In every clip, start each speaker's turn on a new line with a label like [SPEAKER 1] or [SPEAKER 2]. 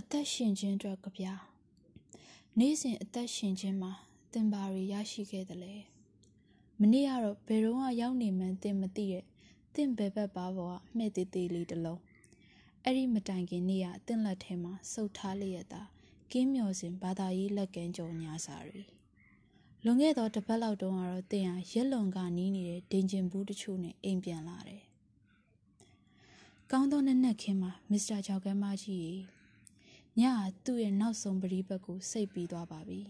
[SPEAKER 1] အသက်ရှင်ခြင်းအတွက်ကဗျာနေ့စဉ်အသက်ရှင်ခြင်းမှာသင်ပါရီရရှိခဲ့တယ်လေမနေ့ကတော့ဘယ်တော့မှရောက်နေမှန်းသင်မသိတဲ့သင်ဘယ်ဘက်ပါဘောကမှဲ့သေးသေးလေးတစ်လုံးအဲ့ဒီမတိုင်ခင်နေ့ကသင်လက်ထဲမှာစုပ်ထားလျက်သာကင်းမျော်စဉ်ဘာသာရေးလက်ကမ်းကြော်ညာစာရီလွန်ခဲ့သောတစ်ပတ်လောက်တုန်းကတော့သင်ဟာရက်လွန်ကနီးနေတဲ့ဒင်ဂျင်ဘူးတချို့နဲ့အိမ်ပြန်လာတယ်ကောင်းသောနက်နက်ခင်းမှာမစ္စတာချောက်ကမ်းမကြီး ညကသူ့ရဲ့နောက်ဆုံးပရိပတ်ကိုစိတ်ပြီးသွားပါပြီ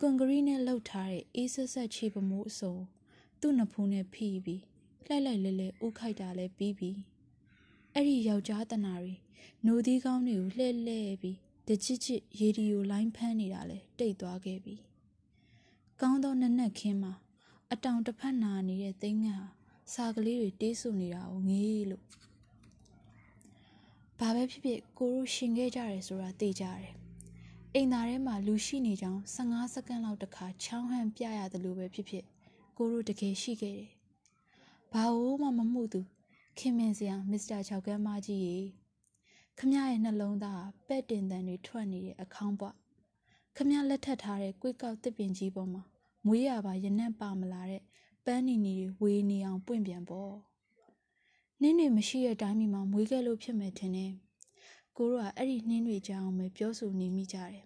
[SPEAKER 1] ကွန်ကရီနဲ့လှုပ်ထားတဲ့အေးဆက်ဆက်ခြေပမိုးအစုံသူ့နဖူးနဲ့ဖိပြီးလှိုက်လိုက်လဲလဲဥခိုက်တာလဲပြီးပြီးအဲ့ဒီယောက်ျားတနာတွေနိုသီးကောင်းတွေကိုလှဲ့လှဲ့ပြီးတချစ်ချစ်ရေဒီယိုလိုင်းဖမ်းနေတာလဲတိတ်သွားခဲ့ပြီကောင်းသောနက်နက်ခင်းမှာအတောင်တစ်ဖက်နာနေတဲ့သိန်းငါစာကလေးတွေတေးဆူနေတာကိုငေးလို့ ဘာပဲဖြစ်ဖြစ်ကိုတို့ရှင်ခဲ့ကြတယ်ဆိုတာသိကြတယ်အိမ်သားထဲမှာလူရှိနေကြောင်း15စက္ကန့်လောက်တခါချောင်းဟန်ပြရတယ်လို့ပဲဖြစ်ဖြစ်ကိုတို့တကယ်ရှိခဲ့တယ်ဘာလို့မှမမှုသူခင်မင်စရာမစ္စတာချောက်ကမ်းမကြီးရေခမရဲ့နှလုံးသားပဲ့တင်တန်တွေထွက်နေတဲ့အခေါင်းပွားခမလက်ထပ်ထားတဲ့ကွေးကောက်တစ်ပင်ကြီးပေါ်မှာမွေးရပါရနက်ပါမလာတဲ့ပန်းနီနီတွေဝေးနေအောင်ပွင့်ပြန်ပေါ့ နင်းတွေမရှိတဲ့တိုင်းပြည်မှာမွေးခဲ့လို့ဖြစ်မယ်ထင်တယ်ကိုတို့ကအဲ့ဒီနှင်းတွေကြောင်းပဲပြောဆိုနေမိကြတယ်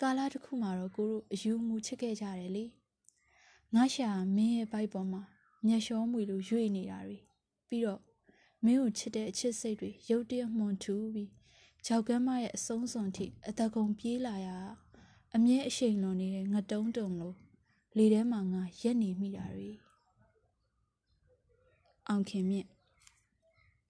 [SPEAKER 1] ကာလတစ်ခုမှာတော့ကိုတို့အယူမူချစ်ခဲ့ကြတယ်လေငါရှာမင်းရဲ့ဘိုက်ပေါ်မှာညှက်လျှောမွေလိုရွေ့နေတာတွေပြီးတော့မင်းကိုချစ်တဲ့အချစ်စိတ်တွေရုတ်တရက်မှွန်ထူပြီးကြောက်ကမ်းမရဲ့အဆုံးစွန်ထိအတကုံပြေးလာရအမြဲအရှိန်လွန်နေတဲ့ငတုံးတုံလို့လေထဲမှာငါရက်နေမိတာတွေအောင်ခင်မြင့်